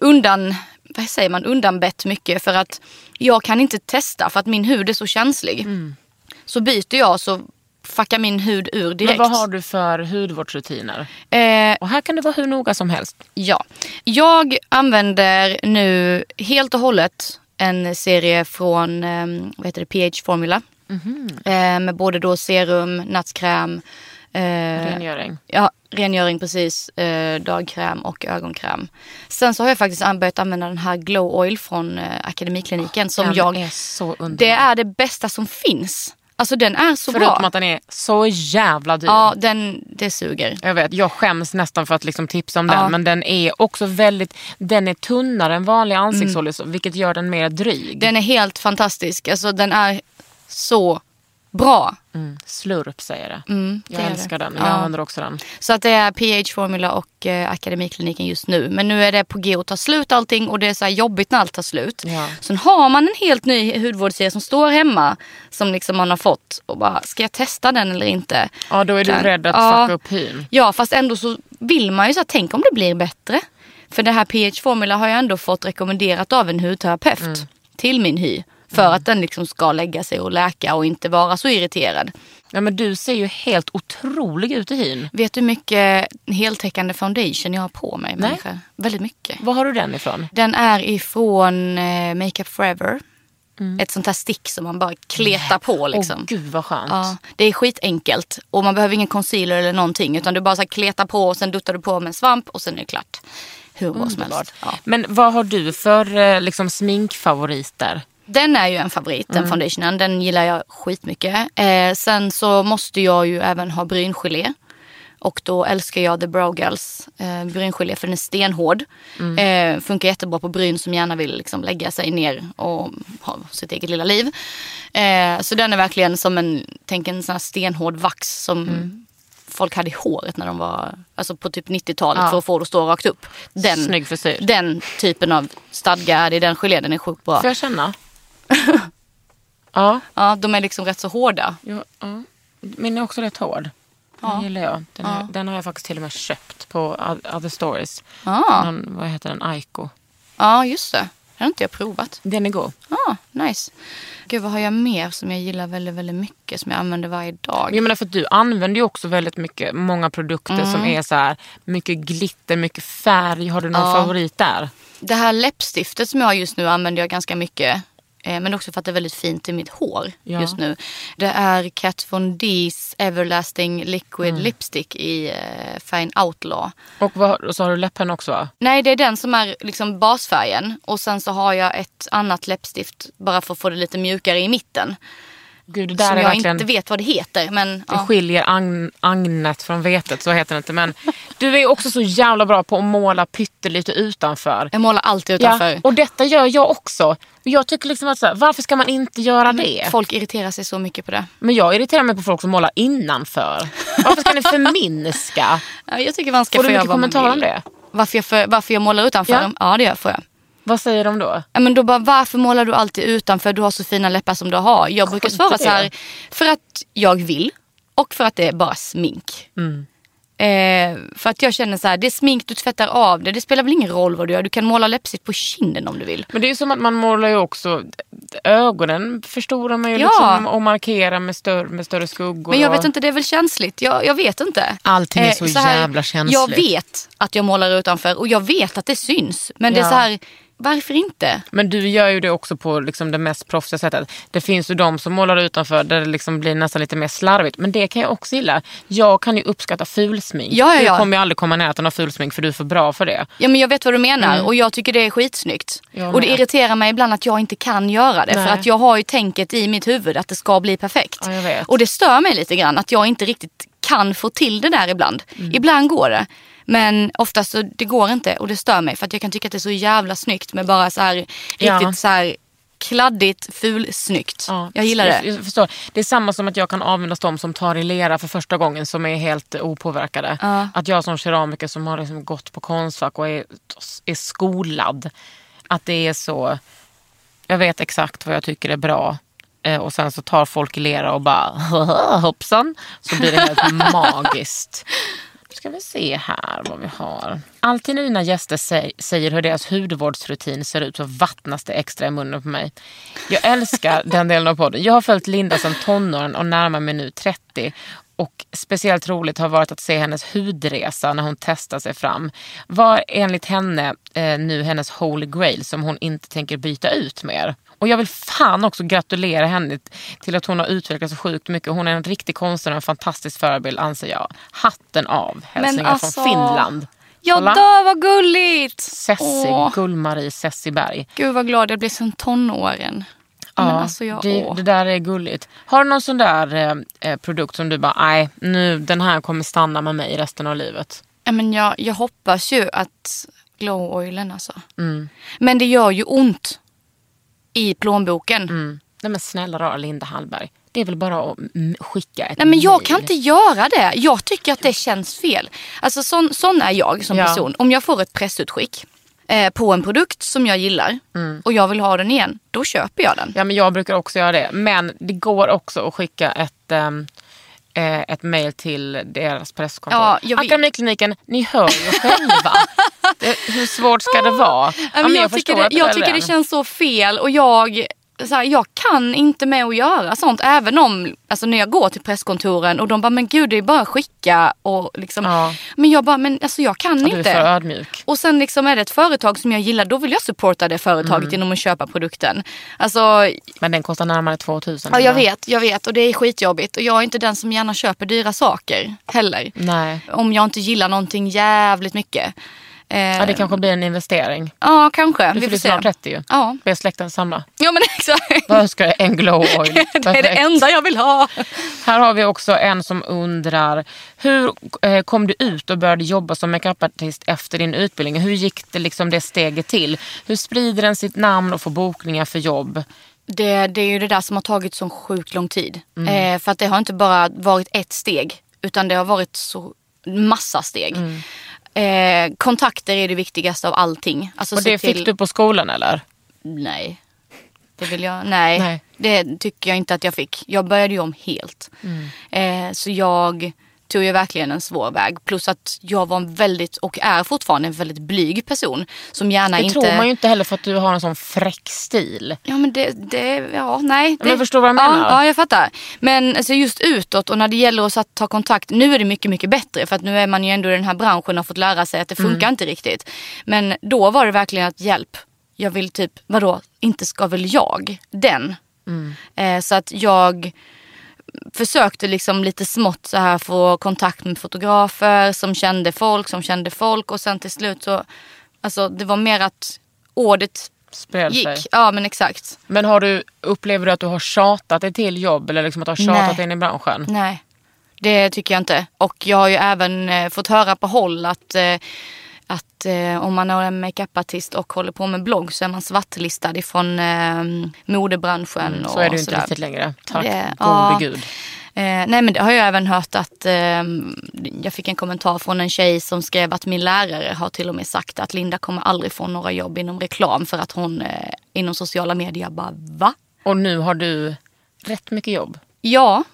undan, vad säger man, undanbett mycket för att jag kan inte testa för att min hud är så känslig. Mm. Så byter jag så fuckar min hud ur direkt. Men vad har du för hudvårdsrutiner? eh, Och här kan du vara hur noga som helst. ja. Jag använder nu helt och hållet en serie från eh, vad heter det, PH Formula. Mhm. Eh, med både då serum, nattskräm, eh, Rengöring. Ja, rengöring precis. Eh, dagkräm och ögonkräm. Sen så har jag faktiskt börjat använda den här Glow Oil från eh, Akademikliniken. Som Den jag, är så underbar. det är det bästa som finns. Alltså den är så Förutom bra. att den är så jävla dyr. Ja, den, det suger. Jag vet, jag skäms nästan för att liksom tipsa om Ja. den. Men den är också väldigt, den är tunnare än vanlig ansiktsolja. så- Vilket gör den mer dryg. Den är helt fantastisk. Alltså den är så bra. Mm. Slurp säger det. Mm, det jag är det. älskar den. Jag Ja. använder också den. Så att det är PH Formula och eh, Akademikliniken just nu. Men nu är det på G att ta slut allting och det är så jobbigt när allt tar slut. Ja. Sen har man en helt ny hudvårdsserie som står hemma som liksom man har fått och bara, ska jag testa den eller inte? Ja, då är du rädd att Ja. fucka upp hyn. Ja, fast ändå så vill man ju så här, tänk om det blir bättre. För det här PH Formula har jag ändå fått rekommenderat av en hudterapeut Mm. till min hy. För att den liksom ska lägga sig och läka och inte vara så irriterad. Ja, men du ser ju helt otrolig ut i hyn. Vet du hur mycket heltäckande foundation jag har på mig? Nej. Människa? Väldigt mycket. Var har du den ifrån? Den är ifrån eh, Makeup Forever. Ett sånt här stick som man bara kletar på liksom. Åh gud vad skönt. Ja, det är skitenkelt och man behöver ingen concealer eller någonting utan du bara så kletar på och sen duttar du på med en svamp och sen är det klart. Hur bra som helst. Ja. Men vad har du för eh, liksom, sminkfavoriter? Den är ju en favorit, den foundationen. Den gillar jag skitmycket. Eh, sen så måste jag ju även ha bryngelé. Och då älskar jag The Brow Girls eh, bryngelé för den är stenhård. Eh, funkar jättebra på bryn som gärna vill liksom, lägga sig ner och ha sitt eget lilla liv. Eh, så den är verkligen som en, tänk en sån här stenhård vax som folk hade i håret när de var, alltså på typ 90-talet Ja. för att få det att stå rakt upp. Den, den typen av stadga är det i den gelén, den är sjukt bra. Får jag känna? ja, Ja, de är liksom rätt så hårda. ja, ja. Min är också rätt hård. Den gillar jag. Den, är, den har jag faktiskt till och med köpt på Other Stories. Ja, Någon, vad heter den? Aiko. ja just det. Det har inte jag provat. Den är god. Ja, nice. Gud, vad har jag mer som jag gillar väldigt, väldigt mycket som jag använder varje dag? Jag menar för att du använder ju också väldigt mycket, många produkter Mm. som är så här mycket glitter, mycket färg. Har du någon Ja. favorit där? Det här läppstiftet som jag har just nu använder jag ganska mycket. Eh, Men också för att det är väldigt fint i mitt hår Ja. just nu. Det är Kat Von D's Everlasting Liquid Mm. Lipstick i eh, färgen Outlaw. Och, vad, och så har du läppen också va? Nej, det är den som är liksom basfärgen. Och sen så har jag ett annat läppstift bara för att få det lite mjukare i mitten. Gud, det där som jag inte vet vad det heter. Men, Det ja. skiljer agn, agnet från vetet, så heter det inte. Men du är också så jävla bra på att måla pyttelite utanför. Jag målar alltid utanför. och detta gör jag också. Jag tycker liksom att så här, varför ska man inte göra det? Folk irriterar sig så mycket på det. Men jag irriterar mig på folk som målar innanför. Varför ska ni förminska? Ja, Jag tycker man ska Får få du mycket kommentarer om det? Varför jag, för, varför jag målar utanför? Ja. Ja, det gör, får jag. Vad säger de då? Ja, men då bara, varför målar du alltid utanför? Du har så fina läppar som du har. Jag brukar svara så här, för att jag vill och för att det är bara smink. Mm. Eh, för att jag känner så här, det är smink, du tvättar av det. Det spelar väl ingen roll vad du gör. Du kan måla läppstift på kinden om du vill. Men det är ju som att man målar ju också, ögonen förstorar man ju Ja. liksom och markerar med större, med större skuggor. Men jag vet inte, det är väl känsligt. Jag, jag vet inte. Allting är Eh, så, här, jävla känsligt. Jag vet att jag målar utanför och jag vet att det syns. Men det är Ja. så här, varför inte? Men du gör ju det också på liksom det mest proffsiga sättet. Det finns ju de som målar utanför där det liksom blir nästan lite mer slarvigt. Men det kan jag också gilla. Jag kan ju uppskatta fulsmink. Ja, ja, ja. Du kommer ju aldrig komma i närheten av fulsmink för du är för bra för det. Ja men jag vet vad du menar och jag tycker det är skitsnyggt. Mm. Jag och det med. irriterar mig ibland att jag inte kan göra det. Nej. För att jag har ju tänket i mitt huvud att det ska bli perfekt. Ja, jag vet. Och det stör mig lite grann att jag inte riktigt kan få till det där ibland. Mm. Ibland går det. Men oftast så det går inte och det stör mig för att jag kan tycka att det är så jävla snyggt med bara så här riktigt Ja. så här kladdigt fulsnyggt. Ja, Jag gillar det. jag förstår. Det är samma som att jag kan avundas de som tar i lera för första gången som är helt opåverkade. Ja. Att jag som keramiker som har liksom gått på Konstfack och är, är skolad. Att det är så... Jag vet exakt vad jag tycker är bra. Eh, och sen så tar folk i lera och bara hoppsan. Så blir det helt magiskt. Ska vi se här vad vi har. Alltid när dina gäster säg, säger hur deras hudvårdsrutin ser ut så vattnas det extra i munnen på mig. Jag älskar den delen av podden. Jag har följt Linda sedan tonåren och närmar mig nu 30. Och speciellt roligt har varit att se hennes hudresa när hon testar sig fram. Vad är enligt henne eh, nu hennes holy grail som hon inte tänker byta ut mer? Och jag vill fan också gratulera henne till att hon har utvecklats så sjukt mycket. Hon är en riktig konstnär och en fantastisk förebild anser jag. Hatten av. Hälsningar alltså, från Finland. Jag Kolla. dör vad gulligt! Sessi, Åh, Gull-Marie Sessiberg. Gud vad glad jag blir som tonåren. Ja, alltså jag, det, det där är gulligt. Har du någon sån där eh, eh, produkt som du bara, nej, nu den här kommer stanna med mig resten av livet? Men jag, jag hoppas ju att glow oilen alltså. Mm. Men det gör ju ont i plånboken. Mm. Nej men snälla rara Linda Hallberg. Det är väl bara att mm, skicka ett Nej men jag mail. kan inte göra det. Jag tycker att det känns fel. Alltså sån, sån är jag som Ja. person. Om jag får ett pressutskick eh, på en produkt som jag gillar och jag vill ha den igen, då köper jag den. Mm. Ja men jag brukar också göra det. Men det går också att skicka ett, ehm, eh, ett mail till deras presskontor. Ja, jag. Akademikliniken, ni hör ju själva. det, hur svårt ska det vara? Ja, men jag, tycker, förstår det, jag tycker det känns så fel och jag, så här, jag kan inte med att göra sånt. Även om, alltså när jag går till presskontoren och de bara, men gud det är bara att skicka och liksom. Ja. Men jag bara, men alltså jag kan Ja, du är inte. för ödmjuk. Och sen liksom är det ett företag som jag gillar, då vill jag supporta det företaget Mm. genom att köpa produkten. Alltså, Men den kostar närmare 2000. ja, jag vet, jag vet och det är skitjobbigt. Och jag är inte den som gärna köper dyra saker heller. Nej. Om jag inte gillar någonting jävligt mycket. Eh, Ja, det kanske blir en investering. ja kanske. Du fyller snart 30 ju. Ja. Be släkten samla. ja, men exakt. Vad önskar jag? En glow oil. det är det enda jag vill ha. Här har vi också en som undrar, hur eh, kom du ut och började jobba som makeupartist efter din utbildning? Hur gick det, liksom det steget till? Hur sprider den sitt namn och får bokningar för jobb? Det, det är ju det där som har tagit så sjukt lång tid. Eh, för att det har inte bara varit ett steg. Utan det har varit så massa steg. Eh, kontakter är det viktigaste av allting. Alltså Och det fick till- du på skolan eller? Nej. Det vill jag, nej. Nej. Det tycker jag inte att jag fick. Jag började ju om helt. Mm. Eh, så jag tog ju verkligen en svår väg. Plus att jag var en väldigt, och är fortfarande en väldigt blyg person. Som gärna Det inte... tror man ju inte heller för att du har en sån fräck stil. Ja men det, det ja nej. Det, men jag förstår vad jag ja, menar. Ja jag fattar. Men alltså, just utåt och när det gäller så att ta kontakt. Nu är det mycket mycket bättre för att nu är man ju ändå i den här branschen och har fått lära sig att det funkar Mm. inte riktigt. Men då var det verkligen att hjälp. Jag vill typ, vadå, inte ska väl jag den? Mm. Eh, så att jag försökte liksom lite smått så här få kontakt med fotografer som kände folk, som kände folk och sen till slut så, alltså det var mer att ordet sig. gick. Ja men exakt. Men har du, upplever du att du har tjatat dig till jobb eller liksom att du har tjatat Nej. dig in i branschen? Nej, det tycker jag inte. Och jag har ju även eh, fått höra på håll att, eh, att eh, om man är en makeupartist och håller på med blogg så är man svartlistad ifrån eh, modebranschen. Mm, Så är det ju inte sådär. riktigt längre. Tack Det- gode ja. gud. Eh, nej men det har jag även hört att eh, jag fick en kommentar från en tjej som skrev att min lärare har till och med sagt att Linda kommer aldrig få några jobb inom reklam för att hon eh, inom sociala medier bara va? Och nu har du rätt mycket jobb. Ja.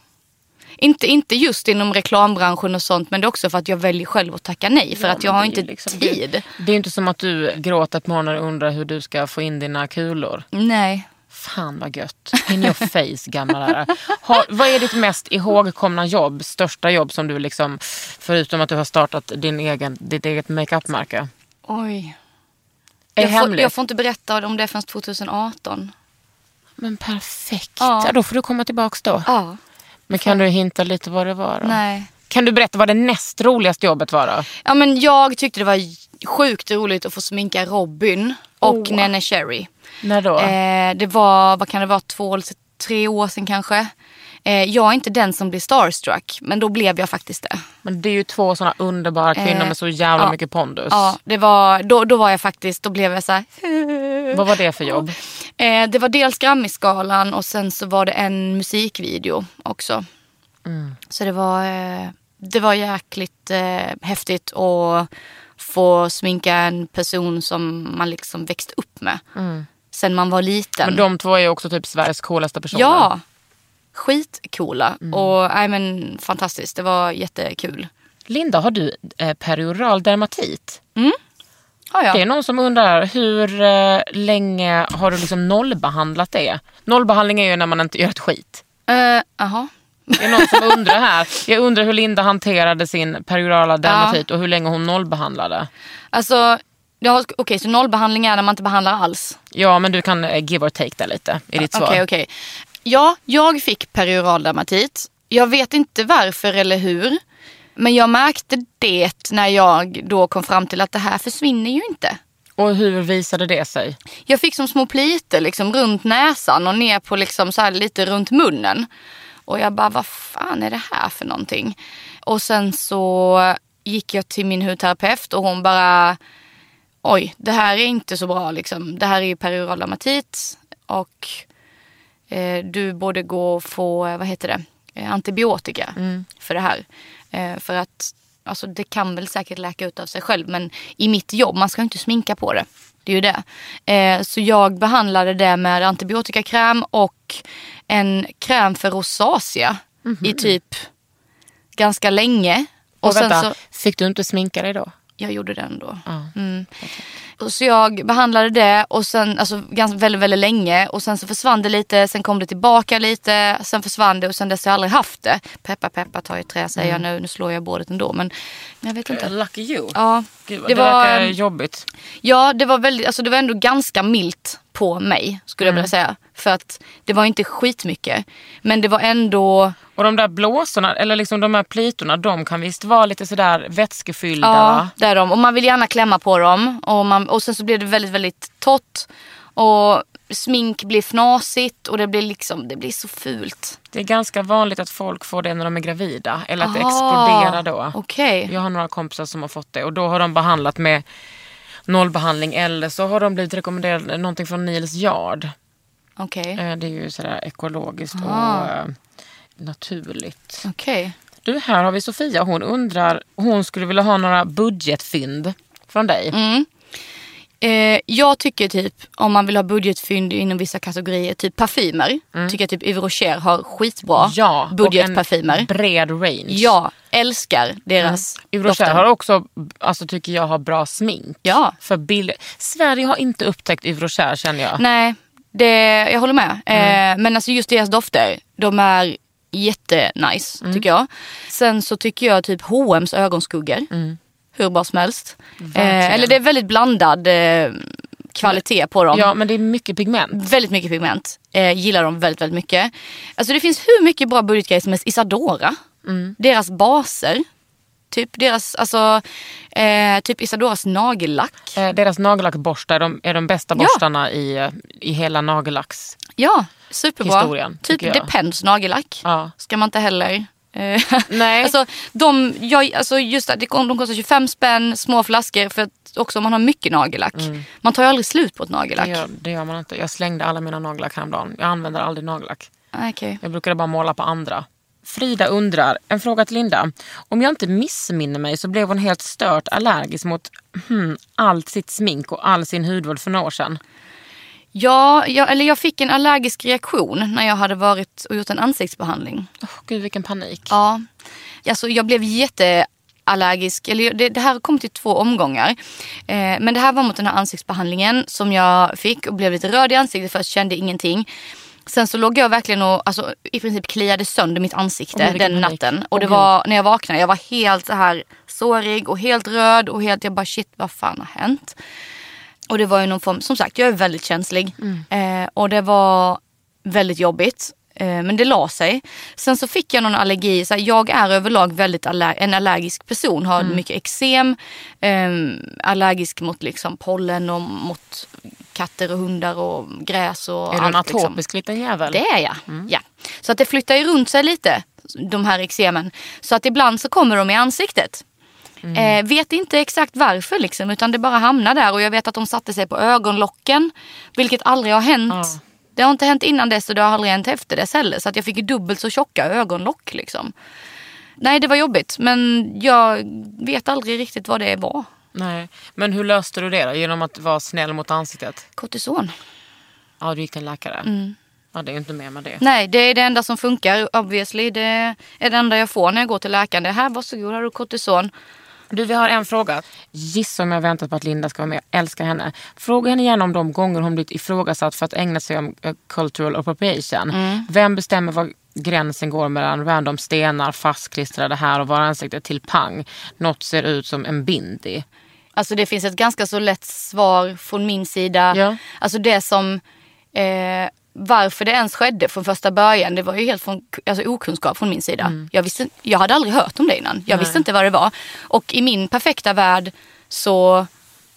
Inte, inte just inom reklambranschen och sånt men det är också för att jag väljer själv att tacka nej för Ja, att jag har inte liksom- tid. Det är inte som att du gråter på morgonen och undrar hur du ska få in dina kulor. Nej. Fan vad gött. In your face gamla lärare. Har, vad är ditt mest ihågkomna jobb, största jobb som du liksom, förutom att du har startat din egen, ditt eget makeupmärke? Oj. Är Jag får, hemligt? jag får inte berätta om det förrän 2018. Men perfekt. Ja. Ja. Då får du komma tillbaks då. Ja. Men kan du hinta lite vad det var då? Nej. Kan du berätta vad det näst roligaste jobbet var då? Ja men jag tyckte det var sjukt roligt att få sminka Robin och Oh. Nene Cherry. När då? Eh, det var, vad kan det vara, två eller tre år sedan kanske. Eh, jag är inte den som blir starstruck, men då blev jag faktiskt det. Men det är ju två såna underbara kvinnor Eh, med så jävla ja. mycket pondus. Ja, det var, då, då var jag faktiskt, då blev jag så här. Vad var det för jobb? Eh, det var dels Grammisgalan och sen så var det en musikvideo också. Mm. Så det var, eh, det var jäkligt eh, häftigt att få sminka en person som man liksom växt upp med. Sen man var liten. Mm. Men de två är också typ Sveriges coolaste personer. Ja, skitcoola. Mm. Och nej, men, fantastiskt, det var jättekul. Linda, har du eh, perioral dermatit? Ja, ja. Det är någon som undrar hur eh, länge har du liksom nollbehandlat det? Nollbehandling är ju när man inte gör ett skit. Eh, Jaha. Det är någon som undrar här. Jag undrar hur Linda hanterade sin periorala dermatit och hur länge hon nollbehandlade. Alltså, ja, okej så nollbehandling är när man inte behandlar alls. Ja, men du kan eh, give or take det lite i ditt svar. Okej, okej. Ja, jag fick perioral dermatit. Jag vet inte varför eller hur. Men jag märkte det när jag då kom fram till att det här försvinner ju inte. Och hur visade det sig? Jag fick som små plitor liksom runt näsan och ner på liksom så lite runt munnen. Och jag bara, vad fan är det här för någonting? Och sen så gick jag till min hudterapeut och hon bara, oj, det här är inte så bra liksom. Det här är ju perioral dermatit och du borde gå och få, eh, vad heter det, eh, antibiotika för det här. Eh, för att, alltså det kan väl säkert läka ut av sig själv men i mitt jobb, man ska inte sminka på det. Det är ju det. Eh, så jag behandlade det med antibiotikakräm och en kräm för rosacea i typ ganska länge. Och, Och vänta, så, fick du inte sminka dig då? jag gjorde den då. Ja. Mm. Så jag behandlade det och sen, alltså ganska väldigt, väldigt länge och sen så försvann det lite, sen kom det tillbaka lite, sen försvann det och sen dess har jag aldrig haft det. Peppa peppa tar i trä säger jag nu, nu slår jag bordet ändå men jag vet inte. Lucky you. Ja, Gud, det det, var, verkar jobbigt. ja det var väldigt, alltså det var ändå ganska milt på mig skulle jag vilja säga. För att det var inte skitmycket. Men det var ändå, Och de där blåsorna, eller liksom de här plitorna, de kan visst vara lite sådär vätskefyllda ja det är de. Och man vill gärna klämma på dem. Och, man, och sen så blir det väldigt, väldigt torrt. Och smink blir fnasigt och det blir liksom, det blir så fult. Det är ganska vanligt att folk får det när de är gravida. Eller att det Aha, exploderar då. Okej. Jag har några kompisar som har fått det och då har de behandlat med nollbehandling eller så har de blivit rekommenderade någonting från Niels Yard. Okej. Eh, Det är ju sådär ekologiskt Aha. och eh, naturligt. Okej. Du, här har vi Sofia. Hon undrar, hon skulle vilja ha några budgetfynd från dig. Mm. Eh, jag tycker typ om man vill ha budgetfynd inom vissa kategorier, typ parfymer. Tycker jag typ Yves Rocher har skitbra Mm. Ja, budgetparfymer. en bred range. Ja, älskar deras Yves Rocher har också, alltså tycker jag, har bra smink. Ja. För bild... Sverige har inte upptäckt Yves Rocher känner jag. Nej, det, jag håller med. Mm. Eh, men alltså just deras dofter, de är jättenice Mm. tycker jag. Sen så tycker jag typ H&M's ögonskuggor. Hur bra som helst. Eh, eller det är väldigt blandad eh, kvalitet på dem. Ja, men det är mycket pigment. Väldigt mycket pigment. Eh, gillar dem väldigt, väldigt mycket. Alltså det finns hur mycket bra budgetgrejer som helst. Isadora. Mm. Deras baser. Typ deras, alltså, eh, typ Isadoras nagellack. Eh, deras nagellackborstar de är de bästa Ja. borstarna i, eh, i hela nagellacks... Ja, superbra. Historien, typ. Depends nagellack. Ja. Ska man inte heller. Eh, Nej. alltså, de, jag, alltså just det, de kostar 25 spänn, små flaskor för att också om man har mycket nagellack. Man tar ju aldrig slut på ett nagellack. Mm. Det gör, det gör man inte. Jag slängde alla mina nagellack häromdagen. Jag använder aldrig nagellack. Ah, okej. Jag brukade bara måla på andra. Frida undrar, en fråga till Linda. Om jag inte missminner mig så blev hon helt stört allergisk mot hmm, allt sitt smink och all sin hudvård för några år sedan. Ja, jag, eller jag fick en allergisk reaktion när jag hade varit och gjort en ansiktsbehandling. Oh, Gud vilken panik. Ja, alltså jag blev allergisk, eller det, det här kommit i två omgångar. Eh, men det här var mot den här ansiktsbehandlingen som jag fick och blev lite röd i ansiktet först, kände ingenting. Sen så låg jag verkligen och alltså, i princip kliade sönder mitt ansikte vilken den panik. natten. Och det Åh, var när jag vaknade, jag var helt så här sårig och helt röd och helt, jag bara shit vad fan har hänt? Och det var ju någon form, som sagt jag är väldigt känslig. Eh, och det var väldigt jobbigt. Eh, men det la sig. Sen så fick jag någon allergi. Så här, jag är överlag väldigt aller- en allergisk person. Har mycket eksem. Eh, allergisk mot liksom pollen och mot katter och hundar och gräs och Är du en allt. liksom. atopisk liten jävel? Det är jag. Ja. Så att det flyttar ju runt sig lite, de här eksemen. Så att ibland så kommer de i ansiktet. Eh, vet inte exakt varför liksom, utan det bara hamnar där. Och jag vet att de satte sig på ögonlocken, vilket aldrig har hänt. Ja. Det har inte hänt innan dess och det har aldrig hänt efter dess heller. Så att jag fick dubbelt så tjocka ögonlock liksom. Nej, det var jobbigt. Men jag vet aldrig riktigt vad det var. Nej. Men hur löste du det då? Genom att vara snäll mot ansiktet? Kortison. Ja, du gick till en läkare? Mm. Ja, det är inte mer med det. Nej, det är det enda som funkar obviously. Det är det enda jag får när jag går till läkaren. Det här, varsågod, har du kortison. Du, vi har en fråga. Gissa om jag väntat på att Linda ska vara med. Jag älskar henne. Fråga henne gärna om de gånger hon blivit ifrågasatt för att ägna sig om eh, cultural appropriation. Vem bestämmer var gränsen går mellan random stenar fastklistrade här och var ansiktet till pang. Något ser ut som en bindi. Alltså det finns ett ganska så lätt svar från min sida. Ja. Alltså det som, eh, varför det ens skedde från första början, det var ju helt från, alltså okunskap från min sida. Jag, visste, jag hade aldrig hört om det innan. Jag visste inte vad det var. Och i min perfekta värld så,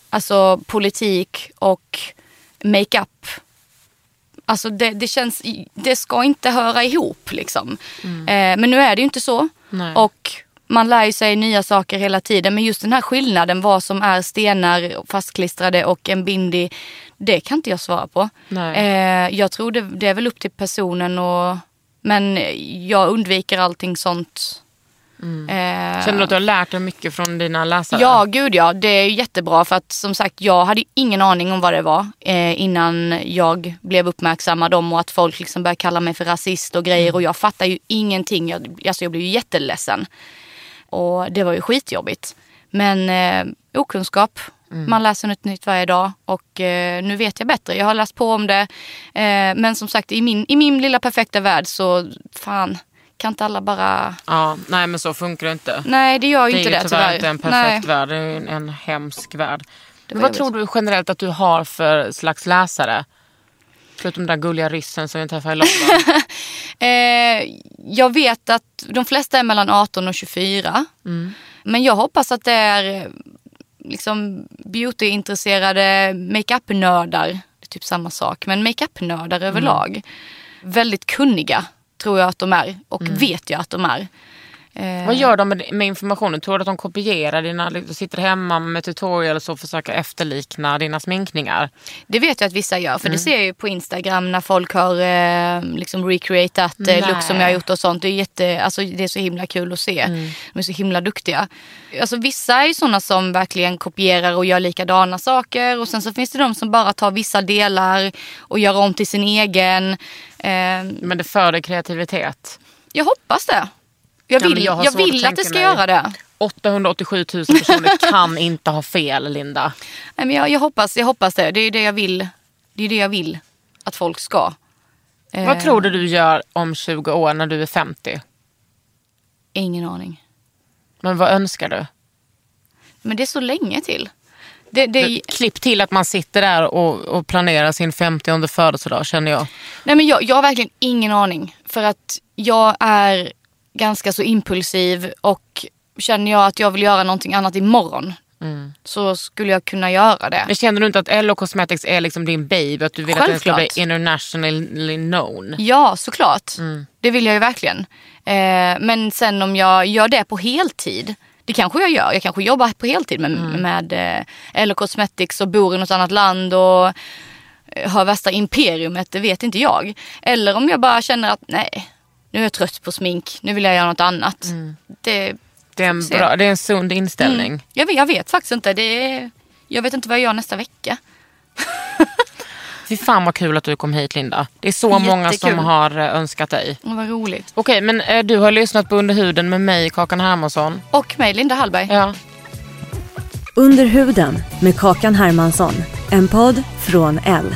alltså politik och makeup Alltså det, det känns, det ska inte höra ihop liksom. Eh, men nu är det ju inte så. Nej. Och man lär ju sig nya saker hela tiden. Men just den här skillnaden, vad som är stenar fastklistrade och en bindi. Det kan inte jag svara på. Nej. Eh, jag tror det, det är väl upp till personen och men jag undviker allting sånt. Eh, Känner du att du har lärt dig mycket från dina läsare? Ja, gud ja. Det är jättebra för att som sagt jag hade ingen aning om vad det var eh, innan jag blev uppmärksammad om och att folk liksom började kalla mig för rasist och grejer och jag fattar ju ingenting. Jag, alltså jag blev ju jätteledsen. Och det var ju skitjobbigt. Men eh, okunskap. Man läser något nytt varje dag och eh, nu vet jag bättre. Jag har läst på om det. Eh, men som sagt i min, i min lilla perfekta värld så fan kan inte alla bara... Ja, nej men så funkar det inte. Nej det gör ju det är inte ju det tyvärr tyvärr. inte en perfekt Nej. värld. Det är ju en, hemsk värld. Vad jobbigt. tror du generellt att du har för slags läsare? Förutom den där gulliga ryssen som vi träffade i London. Eh, jag vet att de flesta är mellan 18 och 24. Men jag hoppas att det är liksom beautyintresserade makeup-nördar. Det är typ samma sak, men makeup-nördar överlag. Väldigt kunniga tror jag att de är och vet jag att de är. Eh, Vad gör de med, med informationen? Tror du att de kopierar dina, du sitter hemma med tutorials och försöker efterlikna dina sminkningar? Det vet jag att vissa gör, för det ser jag ju på Instagram när folk har eh, liksom recreatat eh, look som jag har gjort och sånt. Det är, jätte, alltså, det är så himla kul att se. De är så himla duktiga. Alltså, vissa är ju sådana som verkligen kopierar och gör likadana saker. Och sen så finns det de som bara tar vissa delar och gör om till sin egen. Eh, Men det föder kreativitet. jag hoppas det. Jag Ja, vill, jag har jag svårt att vill att det ska mig- göra det. 887 000 personer kan inte ha fel, Linda. Nej, men jag, jag, hoppas, jag hoppas det. Det är det jag vill. Det är det jag vill att folk ska. Eh, Vad tror du du gör om 20 år när du är 50? Ingen aning. Men vad önskar du? Men det är så länge till. Det, det, Klipp till att man sitter där och, och planerar sin 50 födelsedag känner jag. nej men jag, jag har verkligen ingen aning. För att jag är ganska så impulsiv och känner jag att jag vill göra någonting annat imorgon så skulle jag kunna göra det. Men känner du inte att LO Cosmetics är liksom din baby? Att du vill att den ska bli Självklart. internationally known? Ja, såklart. Det vill jag ju verkligen. Eh, men sen om jag gör det på heltid. Det kanske jag gör. Jag kanske jobbar på heltid med, med eh, LO Cosmetics och bor i något annat land och eh, har värsta imperiumet. Det vet inte jag. Eller om jag bara känner att nej, nu är jag trött på smink. Nu vill jag göra något annat. Det, Det är en, bra, det är en sund inställning. mm, jag, vet, jag vet faktiskt inte. Det är, jag vet inte vad jag gör nästa vecka. Fy fan vad kul att du kom hit Linda. Det är så många som Jättekul. har eh, önskat dig. Vad roligt. Okej, men eh, du har lyssnat på Under huden med mig, Kakan Hermansson. Och mig, Linda Hallberg. Ja. Under huden med Kakan Hermansson. En podd från L.